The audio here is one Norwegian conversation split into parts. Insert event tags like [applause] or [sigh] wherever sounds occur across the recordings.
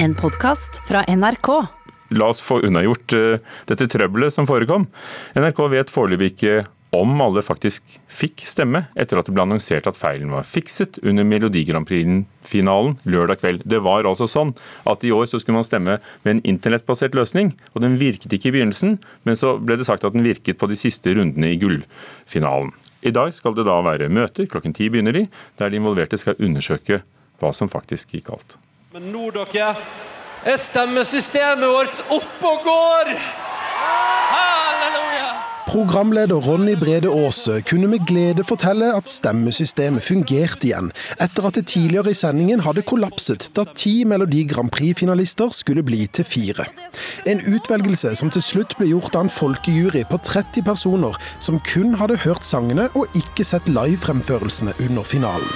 En podkast fra NRK. La oss få unnagjort eh, dette trøbbelet som forekom. NRK vet foreløpig ikke om alle faktisk fikk stemme, etter at det ble annonsert at feilen var fikset under Melodi Grand Prix-finalen lørdag kveld. Det var altså sånn at i år så skulle man stemme med en internettbasert løsning, og den virket ikke i begynnelsen, men så ble det sagt at den virket på de siste rundene i gullfinalen. I dag skal det da være møter, klokken ti begynner de, der de involverte skal undersøke hva som faktisk gikk galt. Men nå, dere, er stemmesystemet vårt oppe og går! Halleluja! Programleder Ronny Brede Aase kunne med glede fortelle at stemmesystemet fungerte igjen, etter at det tidligere i sendingen hadde kollapset da ti Melodi Grand Prix-finalister skulle bli til fire. En utvelgelse som til slutt ble gjort av en folkejury på 30 personer som kun hadde hørt sangene og ikke sett livefremførelsene under finalen.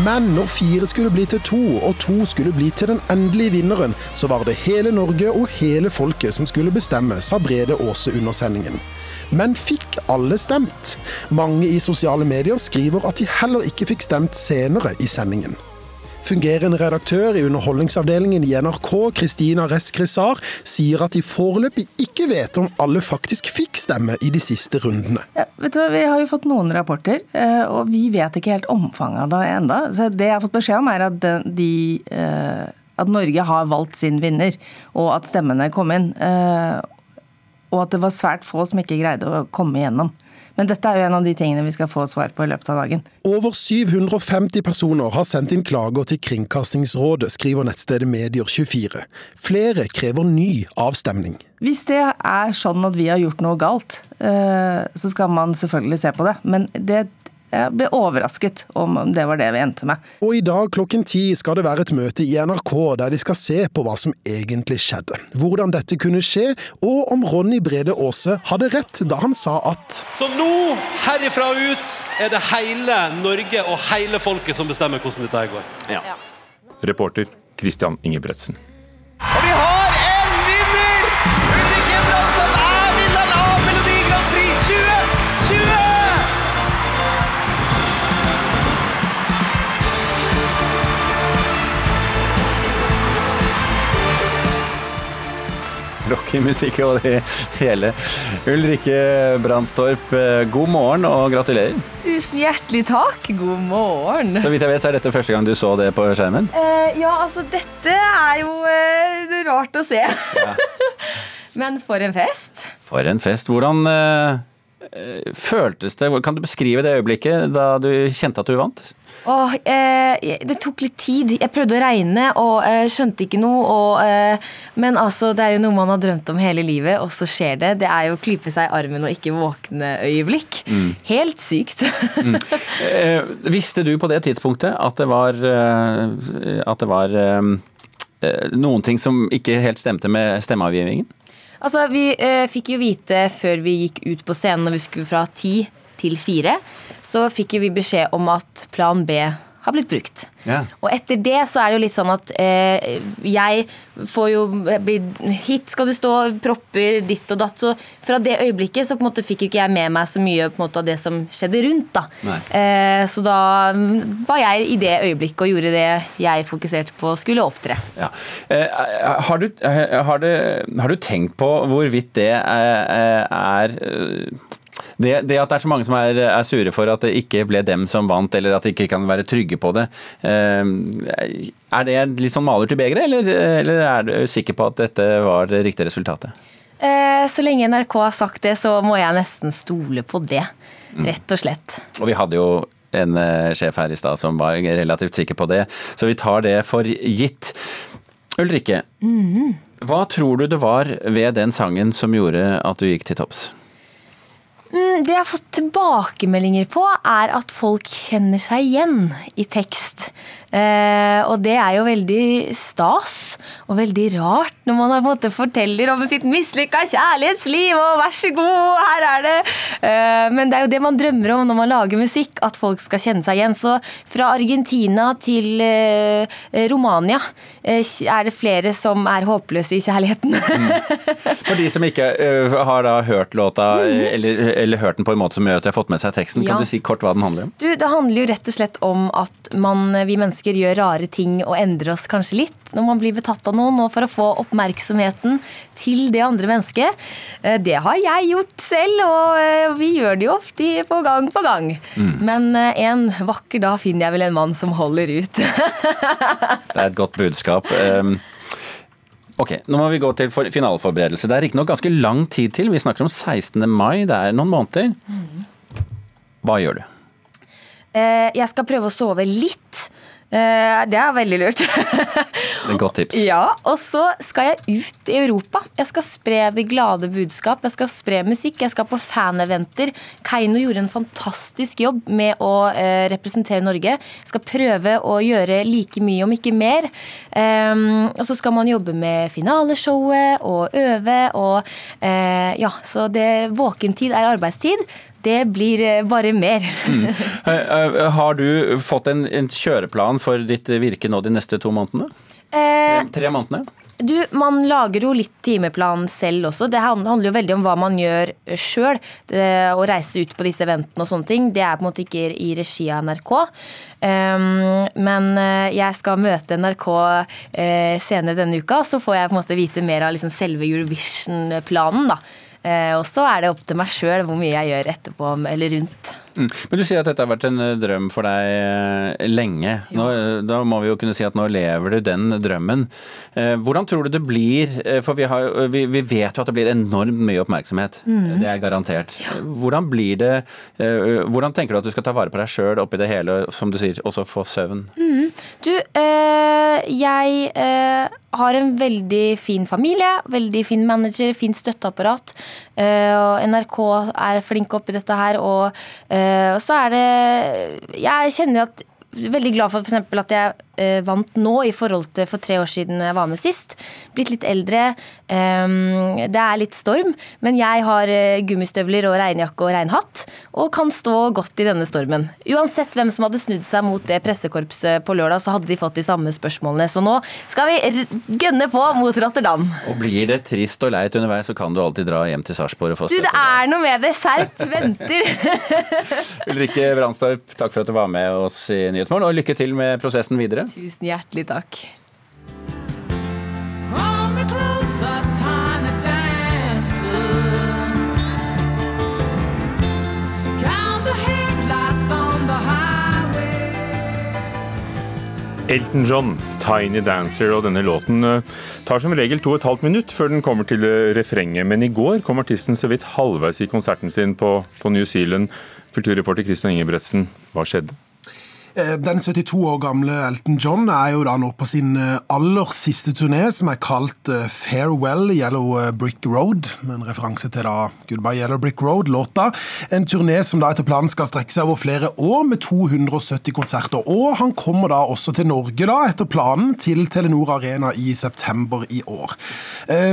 Men når fire skulle bli til to, og to skulle bli til den endelige vinneren, så var det hele Norge og hele folket som skulle bestemme, sa Brede Aase under sendingen. Men fikk alle stemt? Mange i sosiale medier skriver at de heller ikke fikk stemt senere i sendingen. Fungerende redaktør i Underholdningsavdelingen i NRK, Kristina Reskrisar, sier at de foreløpig ikke vet om alle faktisk fikk stemme i de siste rundene. Ja, vet du, hva, Vi har jo fått noen rapporter, eh, og vi vet ikke helt omfanget av det enda. Så Det jeg har fått beskjed om, er at, de, eh, at Norge har valgt sin vinner, og at stemmene kom inn. Eh, og at det var svært få som ikke greide å komme igjennom. Men dette er jo en av de tingene vi skal få svar på i løpet av dagen. Over 750 personer har sendt inn klager til Kringkastingsrådet, skriver nettstedet Medier24. Flere krever ny avstemning. Hvis det er sånn at vi har gjort noe galt, eh, så skal man selvfølgelig se på det. Men det jeg ble overrasket om det var det vi endte med. Og i dag klokken ti skal det være et møte i NRK der de skal se på hva som egentlig skjedde. Hvordan dette kunne skje, og om Ronny Brede Aase hadde rett da han sa at Så nå, herifra og ut, er det hele Norge og hele folket som bestemmer hvordan dette går. Reporter Christian Ingebretsen. Og vi har Rockemusikk og det hele. Ulrikke Brandstorp, eh, god morgen og gratulerer. Tusen hjertelig takk. God morgen. Så vidt jeg vet, så er dette første gang du så det på skjermen? Eh, ja, altså, dette er jo eh, rart å se. [laughs] Men for en fest. For en fest. Hvordan eh, føltes det? Kan du beskrive det øyeblikket da du kjente at du vant? Åh, eh, det tok litt tid. Jeg prøvde å regne og eh, skjønte ikke noe. Og, eh, men altså, det er jo noe man har drømt om hele livet, og så skjer det. Det er jo å klype seg i armen og ikke våkne øyeblikk. Helt sykt. Eh, visste du på det tidspunktet at det var, eh, at det var eh, eh, noen ting som ikke helt stemte med stemmeavgivningen? Altså, Vi eh, fikk jo vite før vi gikk ut på scenen når vi skulle fra ti til fire, så fikk jo vi beskjed om at plan B har blitt brukt. Yeah. Og etter det så er det jo litt sånn at eh, jeg får jo bli Hit skal du stå, propper, ditt og datt. Så fra det øyeblikket så på en måte fikk jo ikke jeg med meg så mye på en måte av det som skjedde rundt. da. Eh, så da mm, var jeg i det øyeblikket og gjorde det jeg fokuserte på skulle opptre. Ja. Eh, har, du, eh, har, det, har du tenkt på hvorvidt det er, er eh, det, det at det er så mange som er, er sure for at det ikke ble dem som vant, eller at de ikke kan være trygge på det, eh, er det litt sånn maler til begeret, eller, eller er du sikker på at dette var det riktige resultatet? Eh, så lenge NRK har sagt det, så må jeg nesten stole på det. Rett og slett. Og vi hadde jo en eh, sjef her i stad som var relativt sikker på det, så vi tar det for gitt. Ulrikke, hva tror du det var ved den sangen som gjorde at du gikk til topps? Mm, Det jeg har fått tilbakemeldinger på, er at folk kjenner seg igjen i tekst. Eh, og det er jo veldig stas og veldig rart når man på en måte forteller om sitt mislykka kjærlighetsliv, og vær så god, her er det. Eh, men det er jo det man drømmer om når man lager musikk, at folk skal kjenne seg igjen. Så fra Argentina til eh, Romania eh, er det flere som er håpløse i kjærligheten. For de som ikke uh, har da hørt låta, eller, eller hørt den på en måte som gjør at de har fått med seg teksten, Ja. kan du si kort hva den handler om? Du, Det handler jo rett og slett om at man, vi mennesker mennesker gjør rare ting og endrer oss kanskje litt når man blir betatt av noen, og for å få oppmerksomheten til det andre mennesket. Eh, det har jeg gjort selv, og eh, vi gjør det jo ofte på gang på gang. Men eh, en vakker dag finner jeg vel en mann som holder ut. [laughs] Det er et godt budskap. Um, Ok, Nå må vi gå til finaleforberedelse. Det er riktignok ganske lang tid til. Vi snakker om 16. mai. Det er noen måneder. Hva gjør du? Jeg skal prøve å sove litt. Eh, Det er veldig lurt. Det et godt tips. Ja, og så skal jeg ut i Europa. Jeg skal spre det glade budskap. Jeg skal spre musikk. Jeg skal på faneventer. Keiino gjorde en fantastisk jobb med å eh, representere Norge. Jeg skal prøve å gjøre like mye, om ikke mer. Um, og så skal man jobbe med finaleshowet og øve og eh, Ja, så det våkentid er arbeidstid. Det blir eh, bare mer. [laughs] Eh, eh, Har du fått en, en kjøreplan for ditt virke nå de neste to månedene? Eh, Tre, tre månedene? Du, Man lager jo litt timeplan selv også. Det handler jo veldig om hva man gjør sjøl. Å reise ut på disse eventene og sånne ting, det er på en måte ikke i regi av NRK. Um, men jeg skal møte NRK uh, senere denne uka, så får jeg på en måte vite mer av liksom selve Eurovision-planen. da. Eh, og så er det opp til meg sjøl hvor mye jeg gjør etterpå eller rundt. Mm. Men du sier at dette har vært en eh, drøm for deg eh, lenge. Nå, eh, da må vi jo kunne si at nå lever du den drømmen. Hvordan tror du det blir? For vi, har, vi, vi vet jo at det blir enormt mye oppmerksomhet. Det er garantert. Hvordan blir det Hvordan tenker du at du skal ta vare på deg sjøl oppi det hele, som du sier, også få søvn? Du, øh, jeg øh har en veldig fin familie, veldig fin manager, fint støtteapparat. NRK er flink oppi dette her. Og, og så er det Jeg kjenner at Veldig glad for, eksempel, at jeg eh, vant nå i forhold til for tre år siden jeg var med sist. Blitt litt eldre. Ehm, det er litt storm, men jeg har eh, gummistøvler og regnjakke og regnhatt. Og kan stå godt i denne stormen. Uansett hvem som hadde snudd seg mot det pressekorpset på lørdag, så hadde de fått de samme spørsmålene. Så nå skal vi gønne på mot Rotterdam. Og blir det trist og leit underveis, så kan du alltid dra hjem til Sarpsborg og få Du, det er noe med det. Serp venter. [laughs] Ulrikke Brandstorp, takk for at du var med oss i Nyhetsmorgen, og lykke til med prosessen videre. Tusen hjertelig takk. Elton John, 'Tiny Dancer', og denne låten eh, tar som regel to og et halvt minutt før den kommer til eh, refrenget. Men i går kom artisten så vidt halvveis i konserten sin på, på New Zealand. Kulturreporter Christian Ingebretsen, hva skjedde? Eh, Den 72 år gamle Elton John er jo da nå på sin eh, aller siste turné, som er kalt eh, Farewell Yellow Brick Road, med en referanse til da Goodbye Yellow Brick Road-låta. En turné som da etter planen skal strekke seg over flere år, med 270 konserter. Og han kommer da også til Norge, da, etter planen, til Telenor Arena i september i år.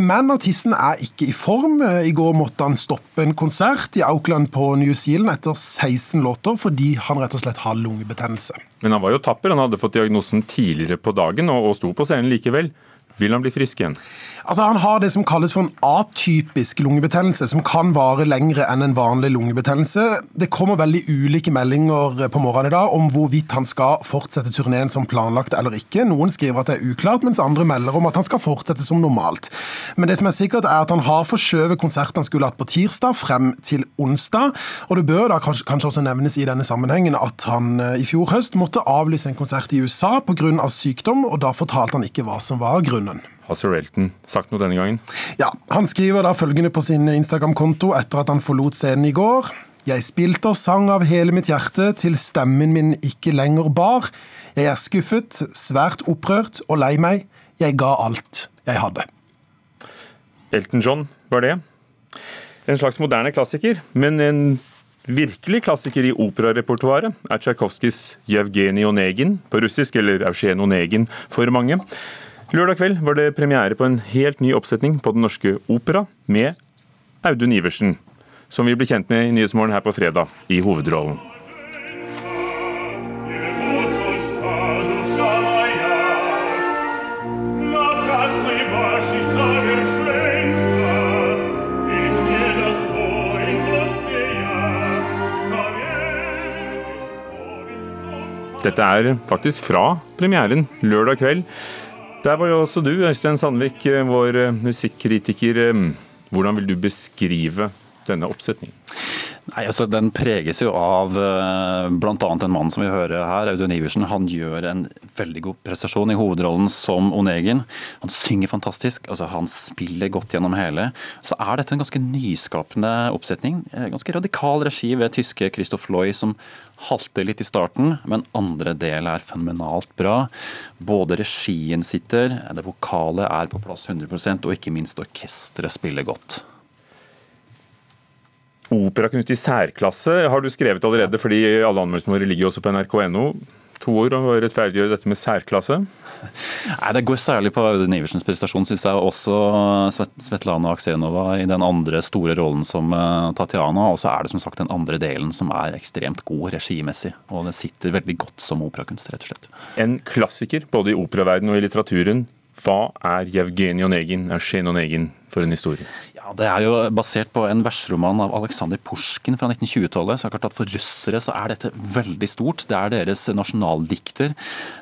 Men artisten er ikke i form. I går måtte han stoppe en konsert i Auckland på New Zealand etter 16 låter, fordi han rett og slett har lungebetennelse. Men han var jo tapper, han hadde fått diagnosen tidligere på dagen og, og sto på scenen likevel. Vil han bli frisk igjen? Altså, Han har det som kalles for en atypisk lungebetennelse, som kan vare lengre enn en vanlig lungebetennelse. Det kommer veldig ulike meldinger på morgenen i dag om hvorvidt han skal fortsette turneen som planlagt eller ikke. Noen skriver at det er uklart, mens andre melder om at han skal fortsette som normalt. Men det som er sikkert er at han har forskjøvet konserten han skulle hatt på tirsdag, frem til onsdag. Og det bør da kanskje, også nevnes i denne sammenhengen at han eh, i fjor høst måtte avlyse en konsert i USA pga. sykdom, og da fortalte han ikke hva som var grunnen. Har Sir Elton sagt noe denne gangen? Ja, Han skriver da følgende på sin Instagram-konto etter at han forlot scenen i går. Jeg spilte og sang av hele mitt hjerte til stemmen min ikke lenger bar. Jeg er skuffet, svært opprørt og lei meg. Jeg ga alt jeg hadde. Elton John var det. En slags moderne klassiker, men en virkelig klassiker i operarepertoaret er Tsjajkovskijs Jevgenij Onegin på russisk, eller Eugen Onegin for mange. Lørdag kveld var det premiere på en helt ny oppsetning på Den Norske Opera med Audun Iversen, som vi ble kjent med i Nyhetsmorgen her på fredag, i hovedrollen. Dette er faktisk fra premieren lørdag kveld. Der var jo også du, Øystein Sandvik, vår musikkritiker. Hvordan vil du beskrive denne oppsetningen? Nei, altså Den preges jo av uh, bl.a. en mann som vi hører her, Audun Iversen. Han gjør en veldig god prestasjon i hovedrollen som Onegin. Han synger fantastisk, altså han spiller godt gjennom hele. Så er dette en ganske nyskapende oppsetning. Eh, Ganske radikal regi ved tyske Christoph Loy, som halter litt i starten, men andre del er fenomenalt bra. Både regien sitter, det vokale er på plass 100% og ikke minst orkesteret spiller godt. Operakunst i særklasse har du skrevet allerede, fordi alle anmeldelsene våre ligger jo også på nrk.no. To ord å rettferdiggjøre dette med særklasse. [laughs] Nei, Det går særlig på Audun Iversens prestasjon, syns jeg. Også Svetlana Aksenova i den andre store rollen som Tatiana, Tatjana. Og så er det som sagt den andre delen som er ekstremt god regimessig. Og det sitter veldig godt som operakunst, rett og slett. En klassiker både i operaverdenen og i litteraturen. Hva er Jevgenij Onegin, Eugen Onegin, for en historie? Ja, Det er jo basert på en versroman av Aleksandr Pusjkin fra 1920-tallet. så klart at For russere så er dette veldig stort. Det er deres nasjonaldikter.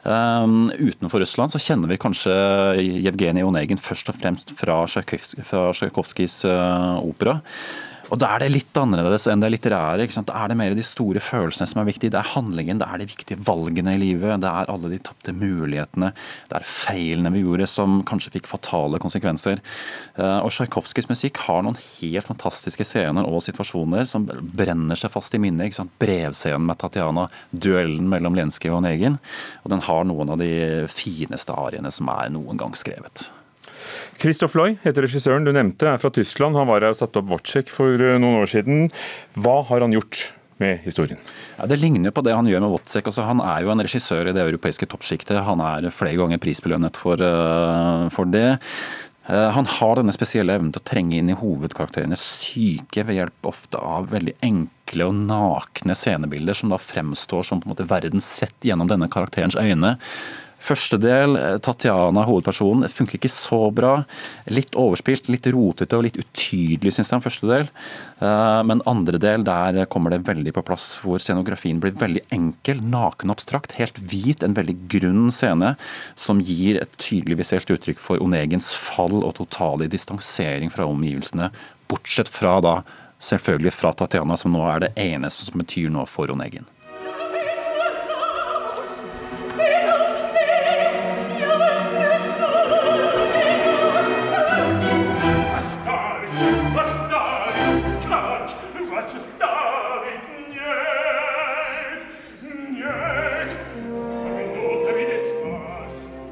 Um, utenfor Russland så kjenner vi kanskje Jevgenij Onegin først og fremst fra Tsjajkovskijs uh, opera. Og Da er det litt annerledes enn det litterære. Da er det mer de store følelsene som er viktige. Det er handlingen, det er de viktige valgene i livet. Det er alle de tapte mulighetene. Det er feilene vi gjorde som kanskje fikk fatale konsekvenser. Eh, Og Tsjajkovskijs musikk har noen helt fantastiske scener og situasjoner som brenner seg fast i minnet. Brevscenen med Tatjana, duellen mellom Lenskij og Negin. Og den har noen av de fineste ariene som er noen gang skrevet. Christoph Loy heter regissøren du nevnte, er fra Tyskland. Han var her og satte opp Wojciech for eh, noen år siden. Hva har han gjort med historien? Ja, Det ligner jo på det han gjør med Wozzeck. Altså, han er jo en regissør i det europeiske toppsjiktet. Han er flere ganger prisbelønnet for, uh, for det. Eh, Han har denne spesielle evnen til å trenge inn i hovedkarakterenes syke ved hjelp ofte av veldig enkle og nakne scenebilder som da fremstår som på en måte verden sett gjennom denne karakterens øyne. Første del, eh, Tatjana, hovedpersonen, funker ikke så bra. Litt overspilt, litt rotete og litt utydelig, syns jeg, første del. Eh, Men andre del, der kommer det veldig på plass, hvor scenografien blir veldig enkel, naken og abstrakt, helt hvit, en veldig grunn scene, som gir et tydelig visuelt uttrykk for Onegens fall og totale distansering fra omgivelsene, bortsett fra da selvfølgelig fra Tatjana, som nå er det eneste som betyr noe for Onegin.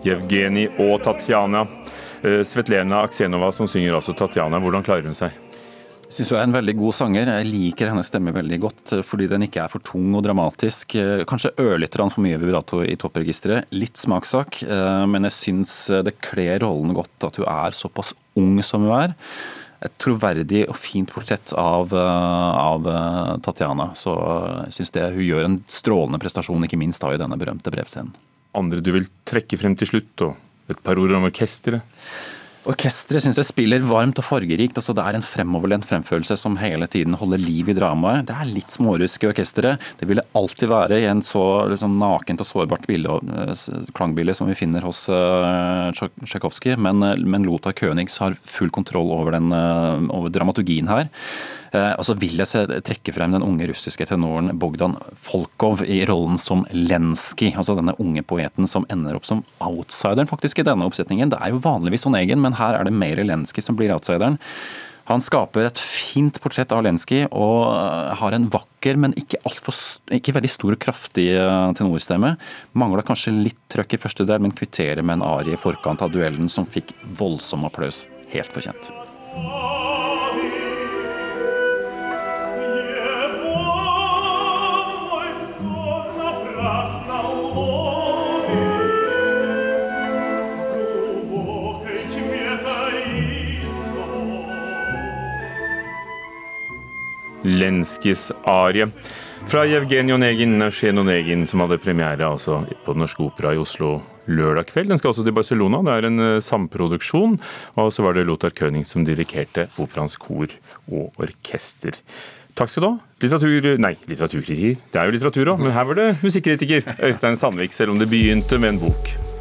Jevgenij og Tatjana. Svetlena Aksenova som synger altså Tatjana. Hvordan klarer hun seg? Jeg Syns hun er en veldig god sanger. Jeg liker hennes stemme veldig godt eh, fordi den ikke er for tung og dramatisk. Eh, Kanskje ørlite grann for mye vibrato i toppregisteret. Litt smakssak, eh, men jeg syns det kler rollen godt at hun er såpass ung som hun er. Et troverdig og fint portrett av, eh, av eh, Tatjana. Så jeg syns hun gjør en strålende prestasjon, ikke minst da i denne berømte brevscenen. Andre du vil trekke frem til slutt, og et par ord om orkesteret? Orkesteret syns jeg spiller varmt og fargerikt. altså Det er en fremoverlent fremførelse som hele tiden holder liv i dramaet. Det er litt smårusk i orkesteret. Det vil alltid være i en så liksom, nakent og sårbart eh, klangbilde som vi finner hos uh, Tsjajkovskij. Men, eh, men Lothar Königs har full kontroll over, den, uh, over dramaturgien her. Uh, og så vil jeg se, trekke frem den unge russiske tenoren Bogdan Folkov i rollen som Lenskij. Altså denne unge poeten som ender opp som outsideren faktisk i denne oppsetningen. Det er jo vanligvis Onegin, men her er det mer Lenskij som blir outsideren. Han skaper et fint portrett av Lenskij og eh, har en vakker, men ikke, for, ikke veldig stor og kraftig eh, tenorstemme. Mangler kanskje litt trøkk i første del, men kvitterer med en arie i forkant av duellen som fikk voldsom applaus. Helt fortjent. Lenskis arie. Fra Jevgenij Onegin, Eugen Onegin, som hadde premiere altså på Den Norske Opera i Oslo lørdag kveld. Den skal også til Barcelona. Det er en eh, samproduksjon. Og så var det Lothar König som dirigerte operaens kor og orkester. Takk skal du ha. Litteratur... Nei, litteraturkritiker. Det er jo litteratur òg, men her var det musikkritiker. Øystein Sandvik, selv om det begynte med en bok.